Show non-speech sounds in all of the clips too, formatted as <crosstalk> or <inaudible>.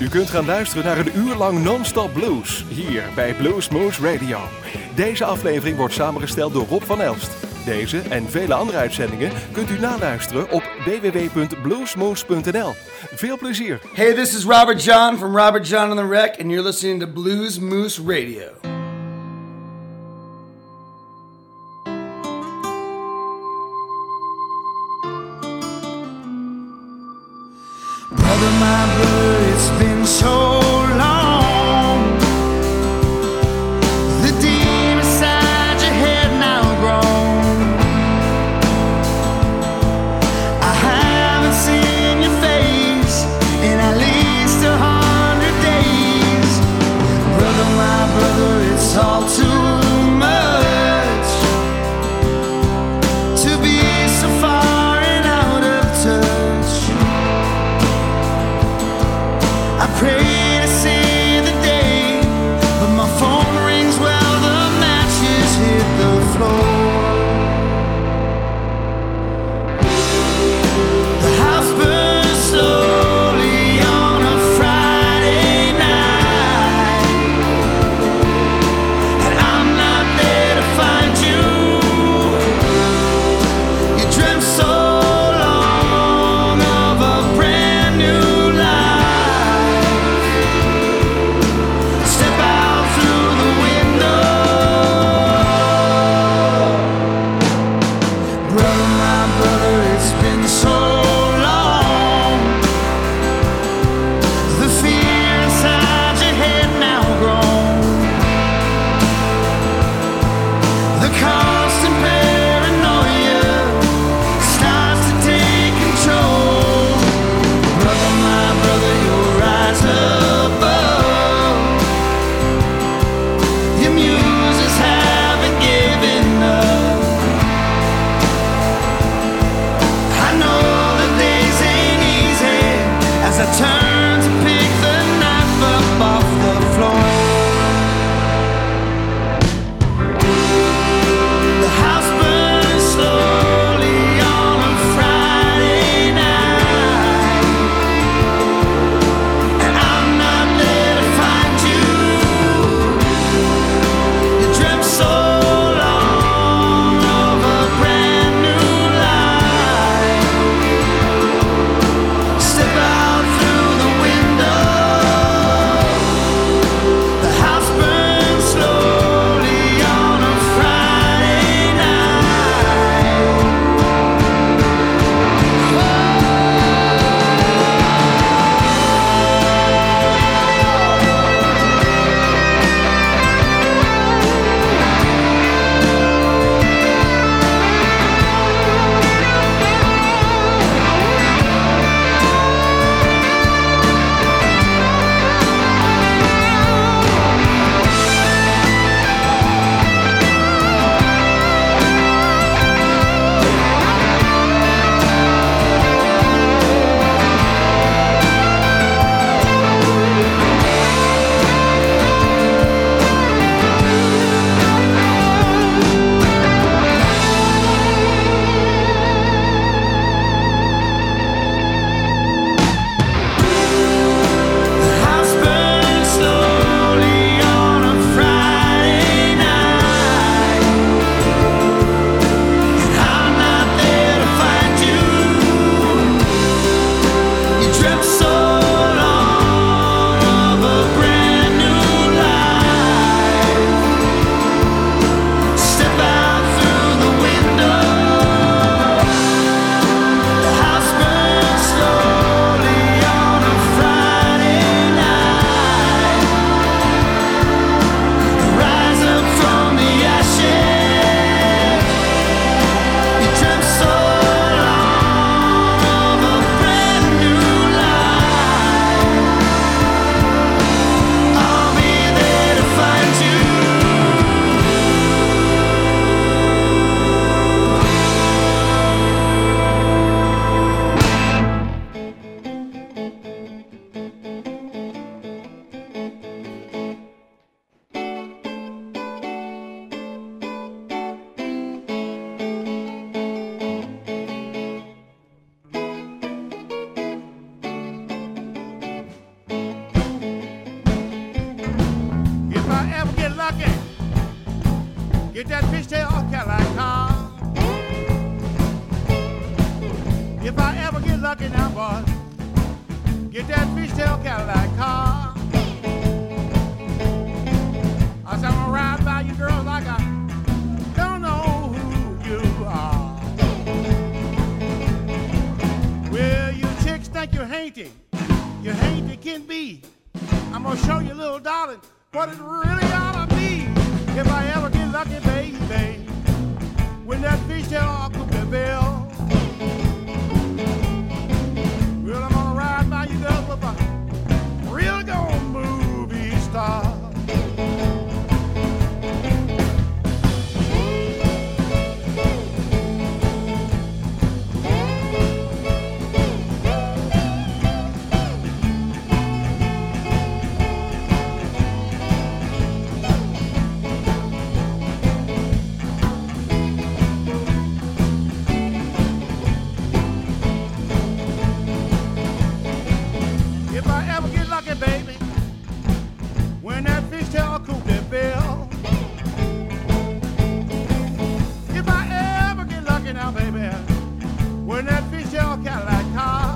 U kunt gaan luisteren naar een uur lang non-stop blues hier bij Blues Moose Radio. Deze aflevering wordt samengesteld door Rob van Elst. Deze en vele andere uitzendingen kunt u naluisteren op www.bluesmoose.nl. Veel plezier. Hey, this is Robert John from Robert John on the Wreck, and you're listening to Blues Moose Radio. hating. You hate it can be. I'm gonna show you, little darling, what it really ought to be. If I ever get lucky, baby, when that fish that Uncle Bill. Well, I'm gonna ride by you, double, real gone. When that fish all got like car.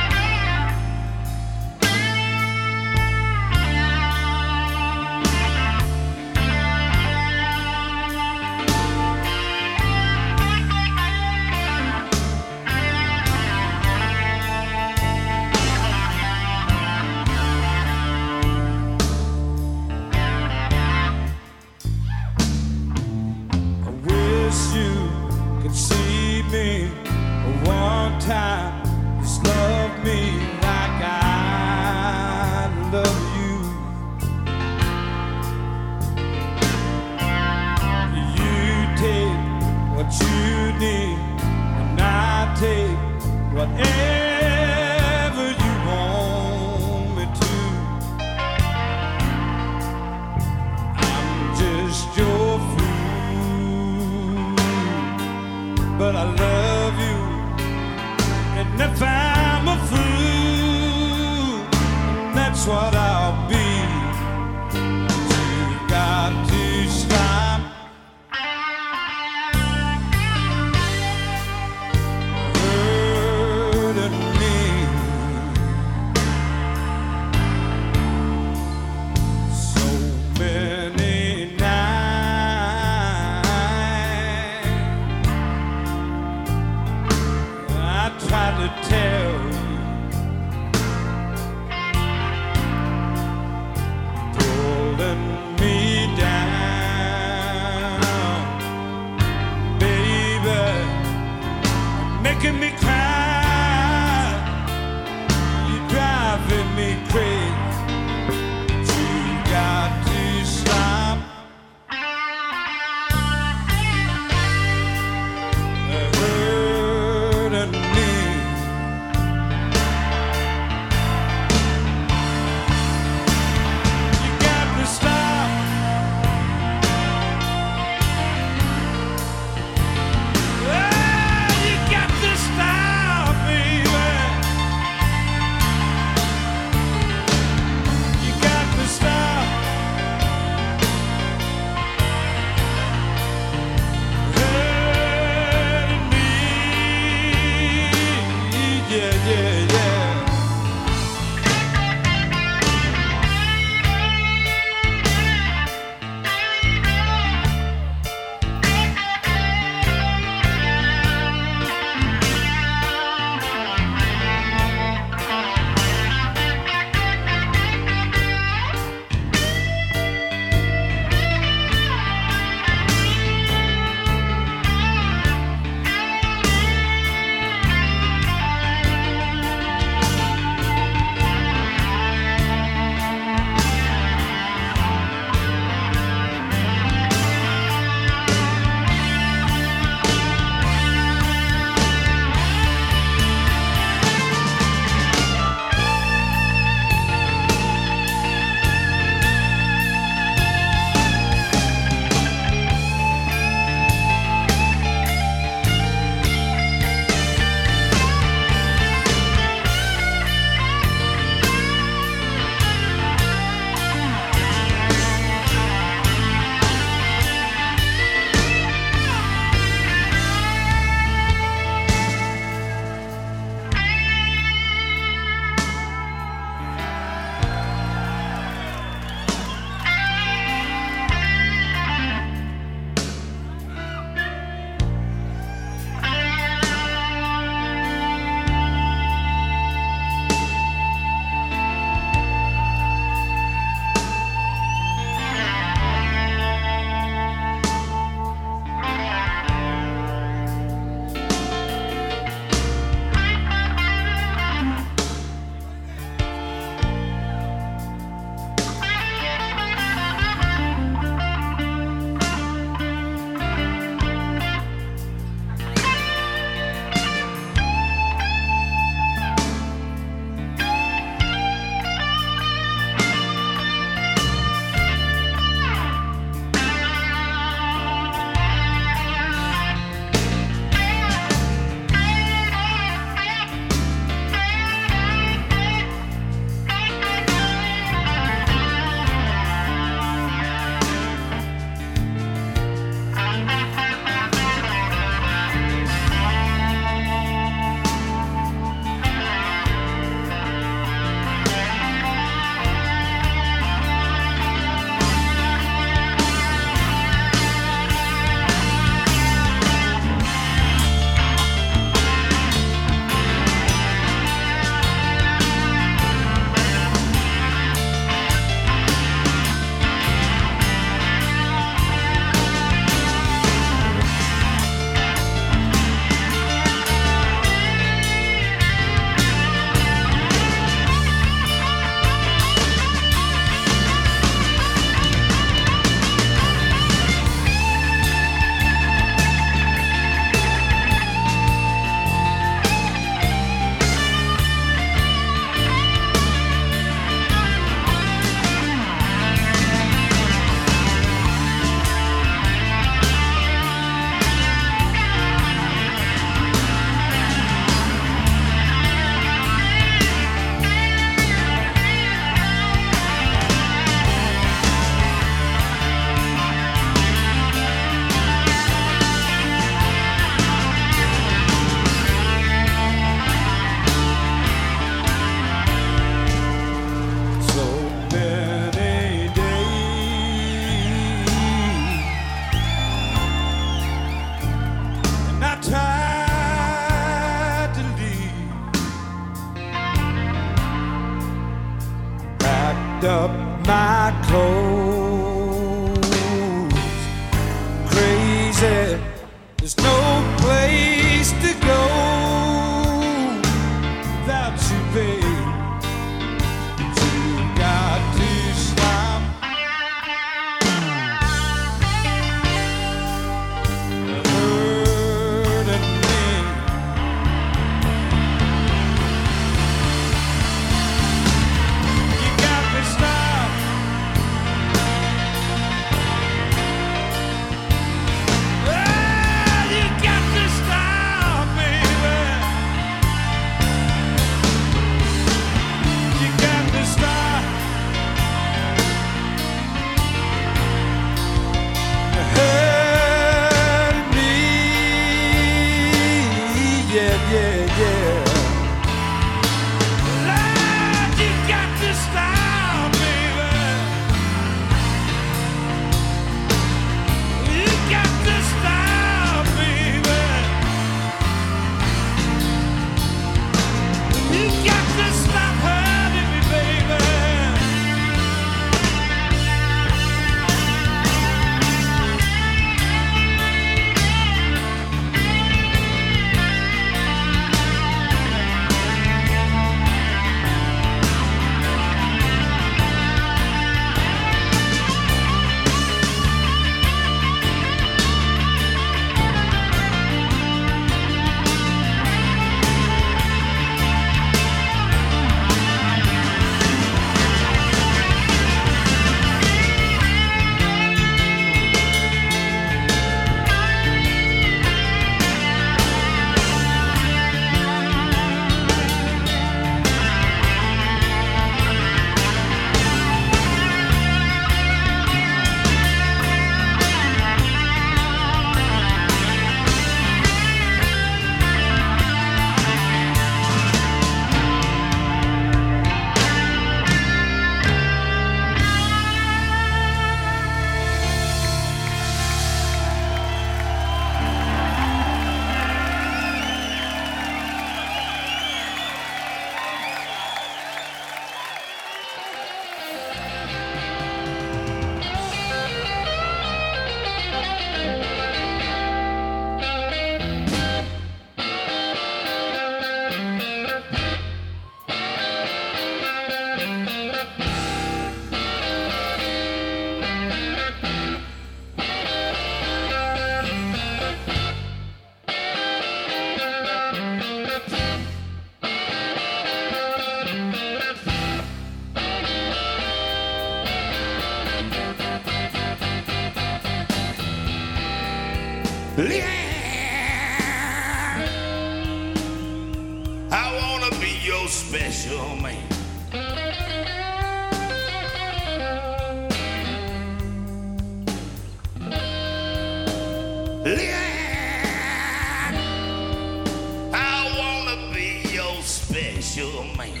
is man.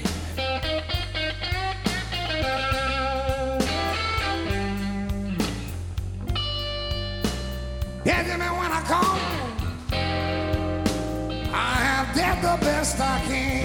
Yeah, me when I come. I have done the best I can.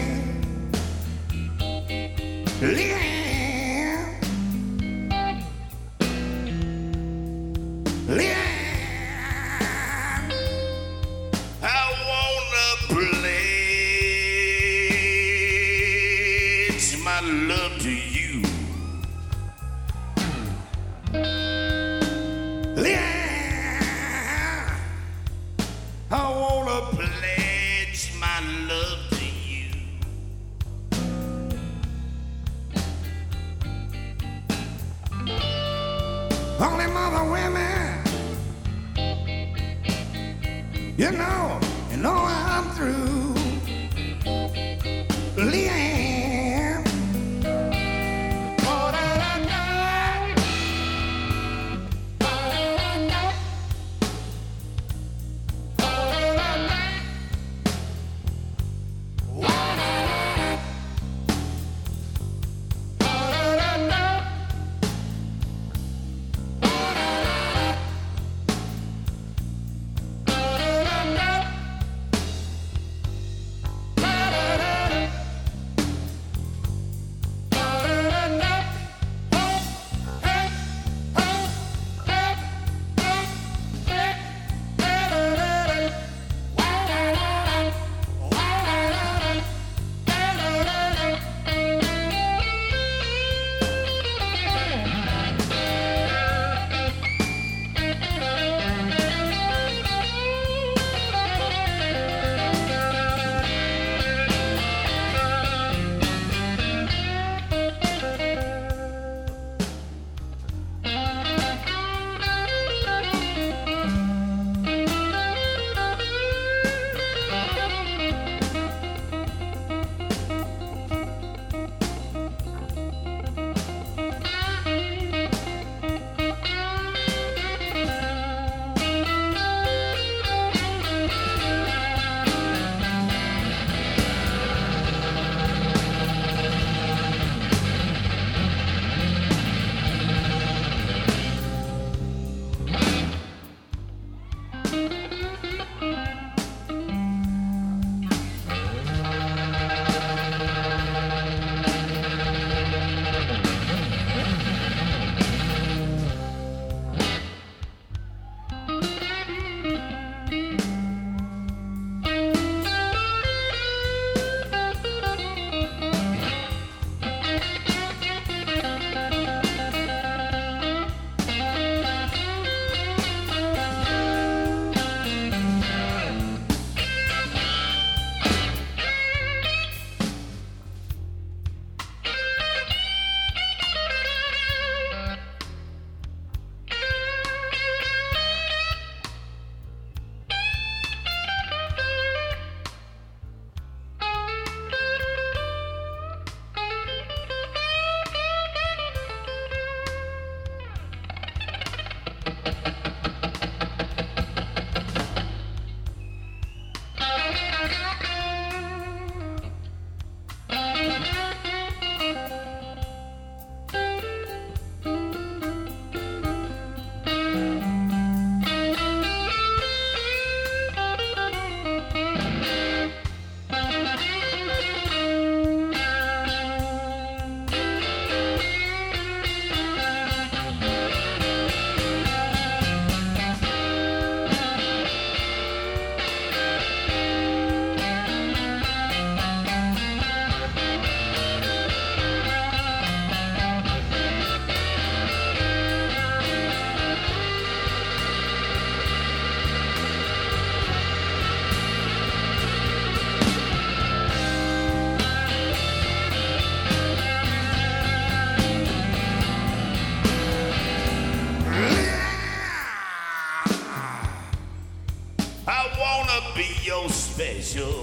Special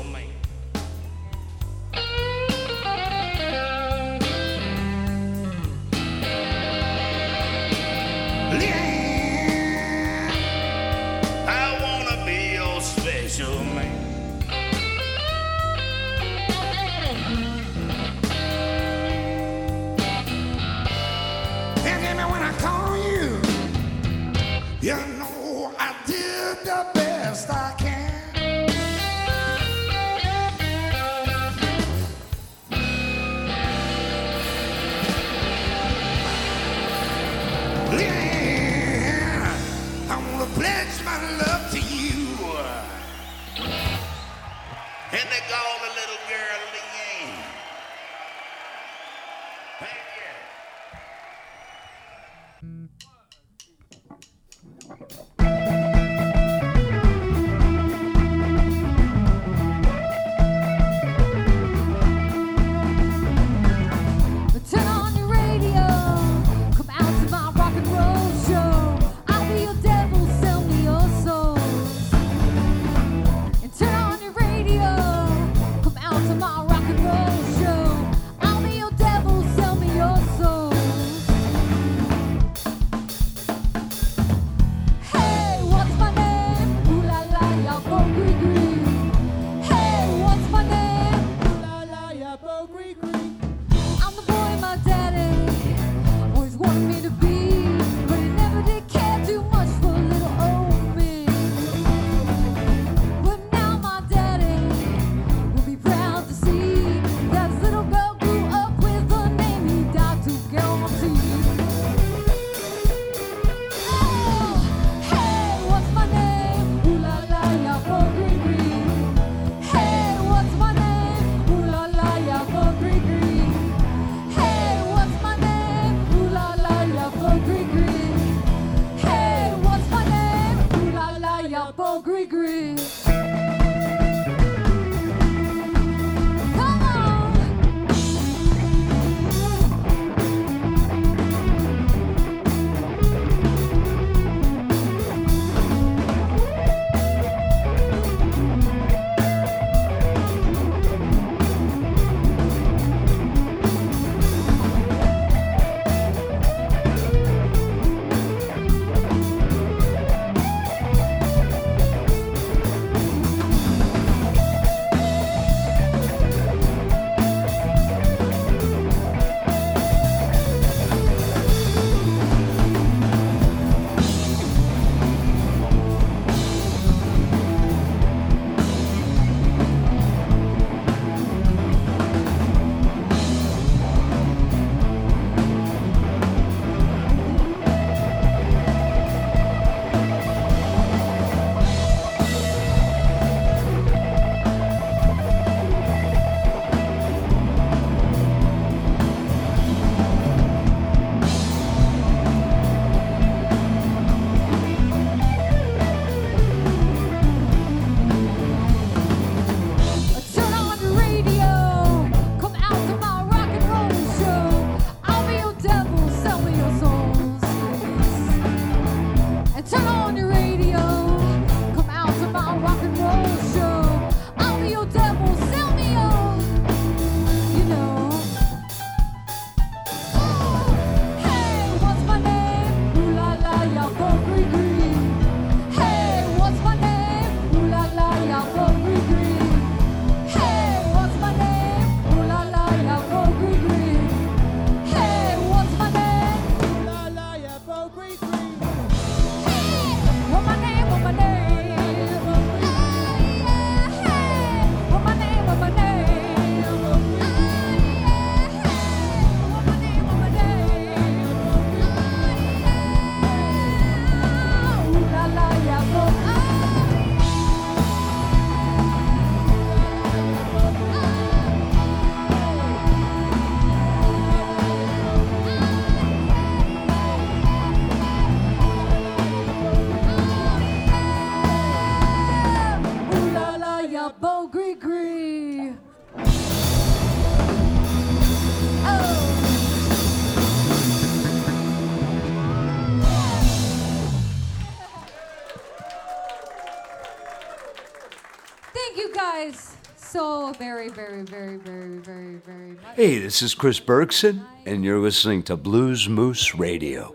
Hey, this is Chris Bergson, and you're listening to Blues Moose Radio.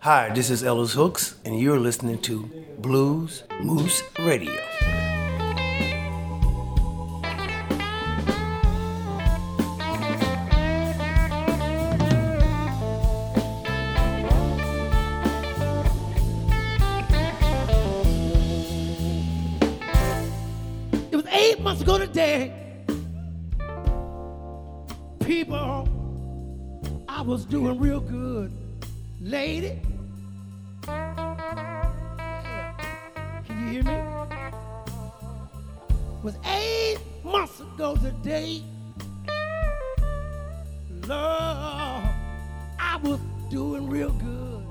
Hi, this is Ellis Hooks, and you're listening to Blues Moose Radio. I was doing real good. Lady. Can you hear me? Was eight months ago today. Lord, I was doing real good.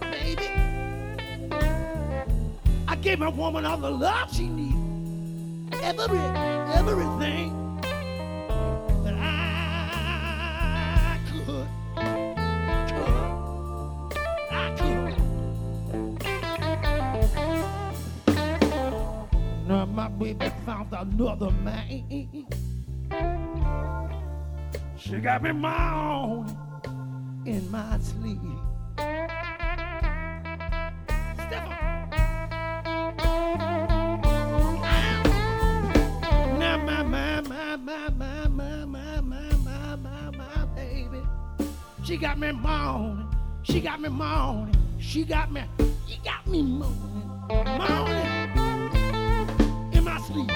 Baby. I gave my woman all the love she needed. Every, everything that I could. I could. Now my baby found another man. She got me moaning in my sleep. Got me moaning. She got me moaning. She got me, she got me moaning. Moaning in my sleep.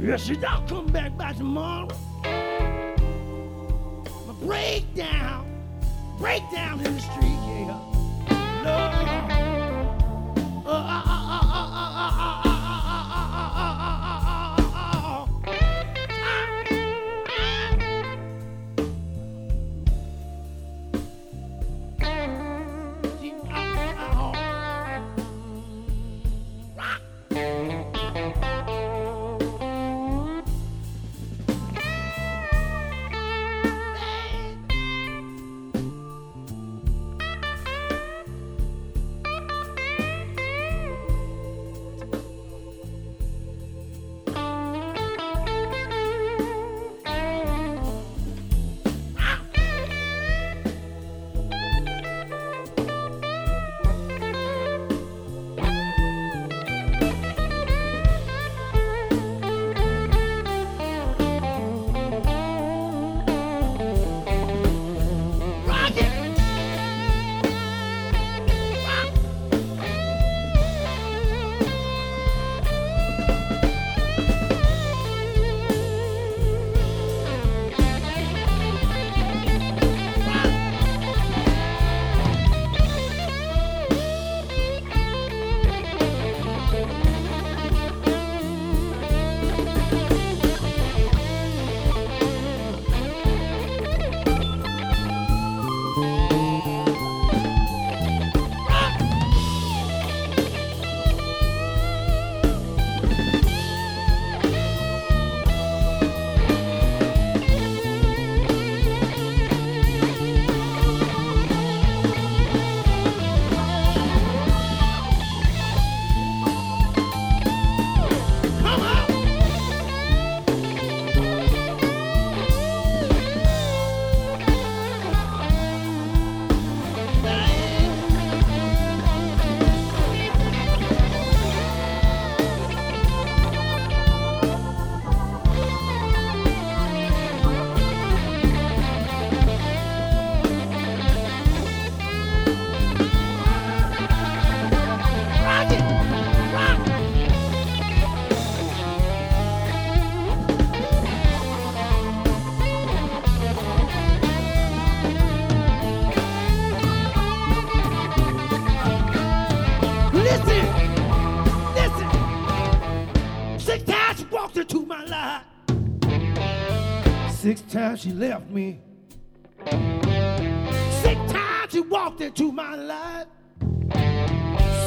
Yeah, she don't come back by tomorrow. My breakdown, breakdown in the street, yeah. Lord. Six times she left me. Six times she walked into my life.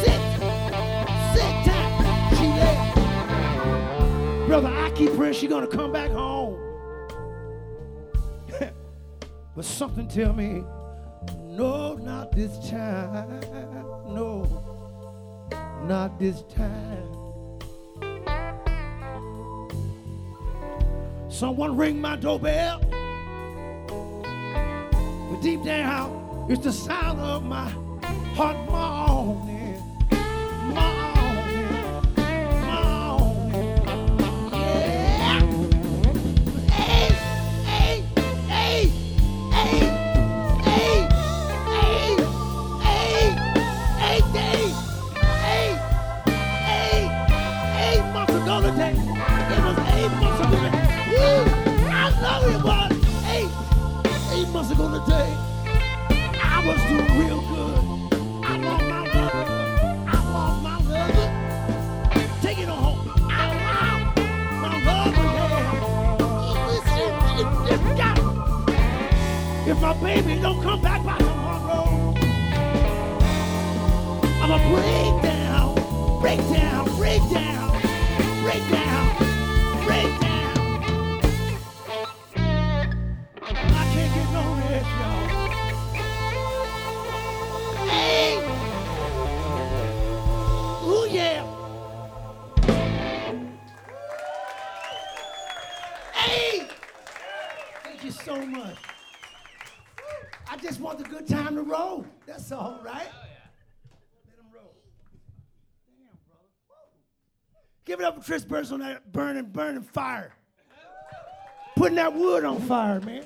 Six, six times she left. Brother, I keep praying she's gonna come back home. <laughs> but something tell me, no, Not this time, no, not this time. Someone ring my doorbell. But deep down, it's the sound of my heart moaning, today. I was doing real good. I want my lover. I want my lover. Take it home. I want my if my baby don't come back by tomorrow, I'ma break down, break down, break down, break down, break down. Give it up for Chris Burns on that burning, burning fire. Putting that wood on fire, man.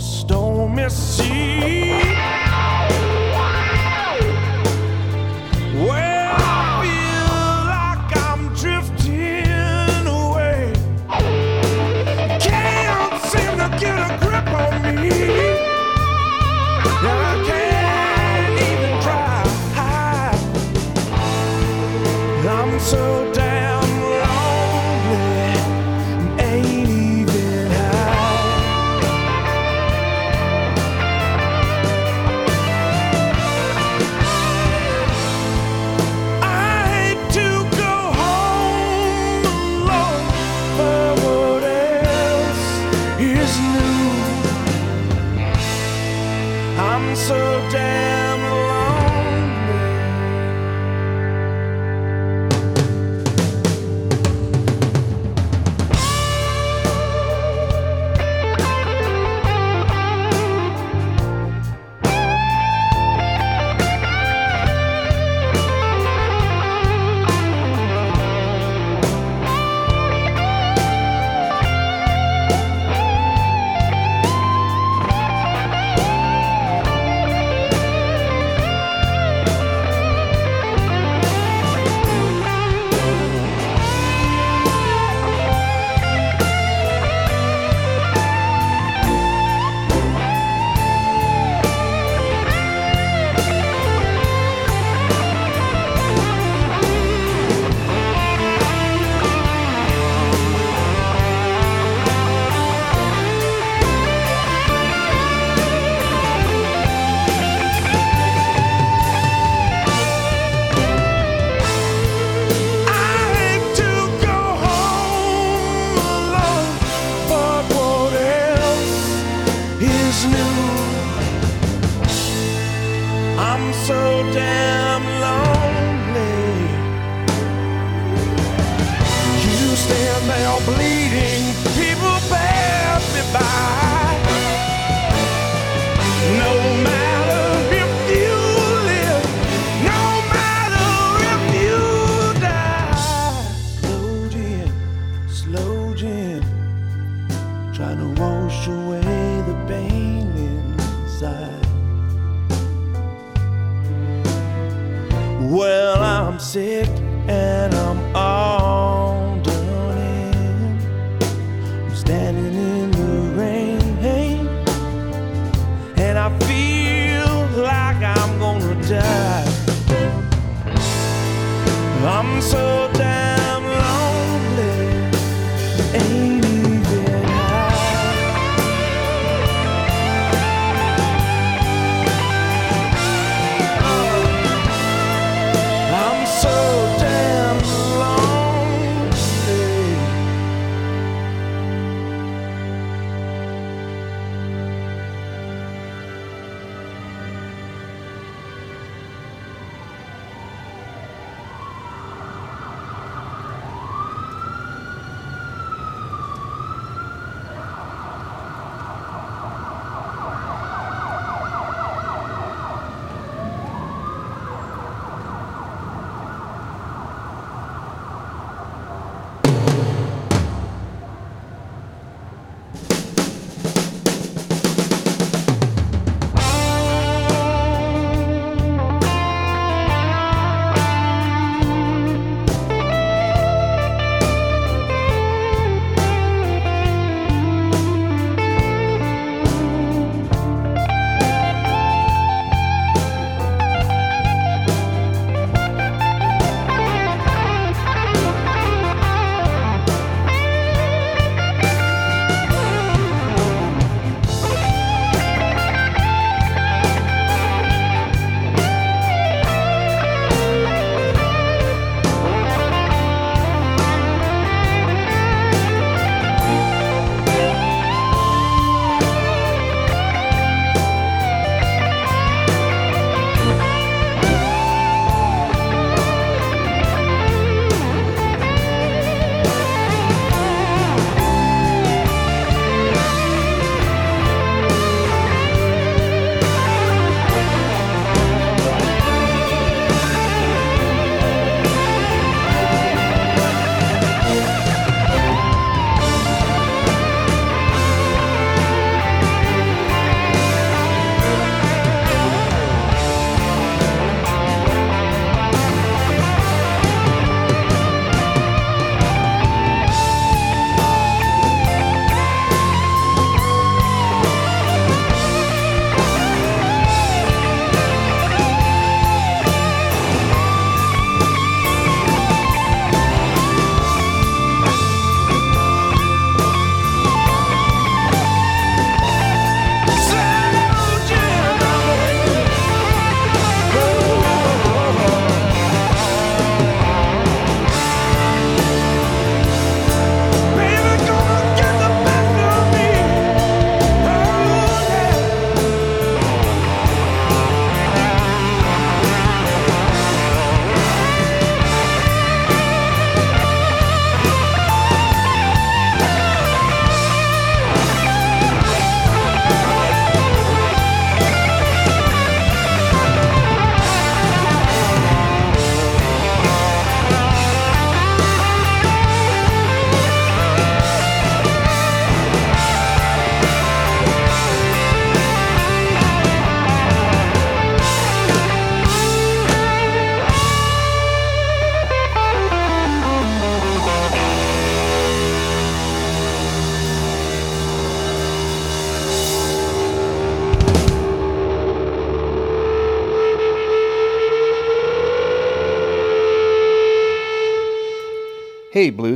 stormy sea.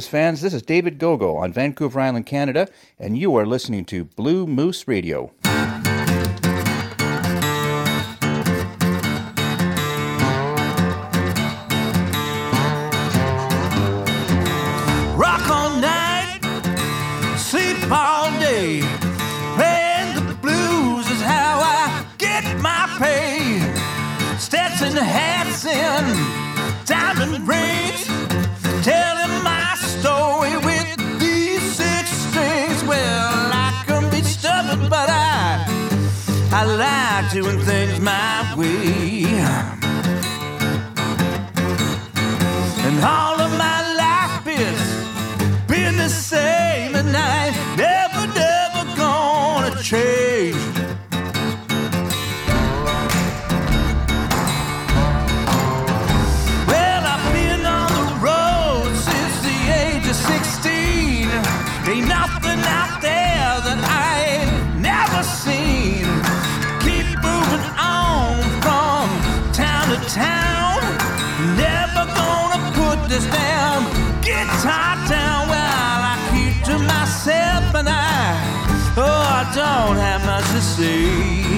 blues fans. This is David Gogo on Vancouver Island, Canada, and you are listening to Blue Moose Radio. Rock all night, sleep all day. Playing the blues is how I get my pay. Stetson hats and diamond rings. Tell I like doing things my way. don't have much to say.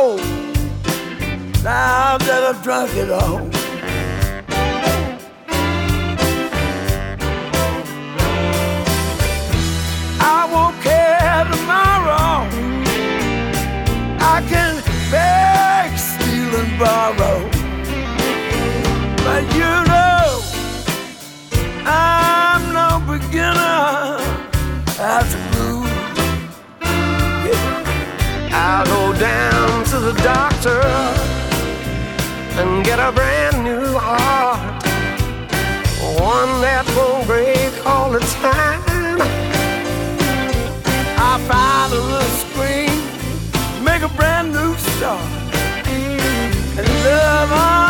know now that I've drunk it all. I won't care tomorrow. I can beg, steal, and borrow. the doctor and get a brand new heart. One that won't break all the time. I find a little screen, make a brand new start. And love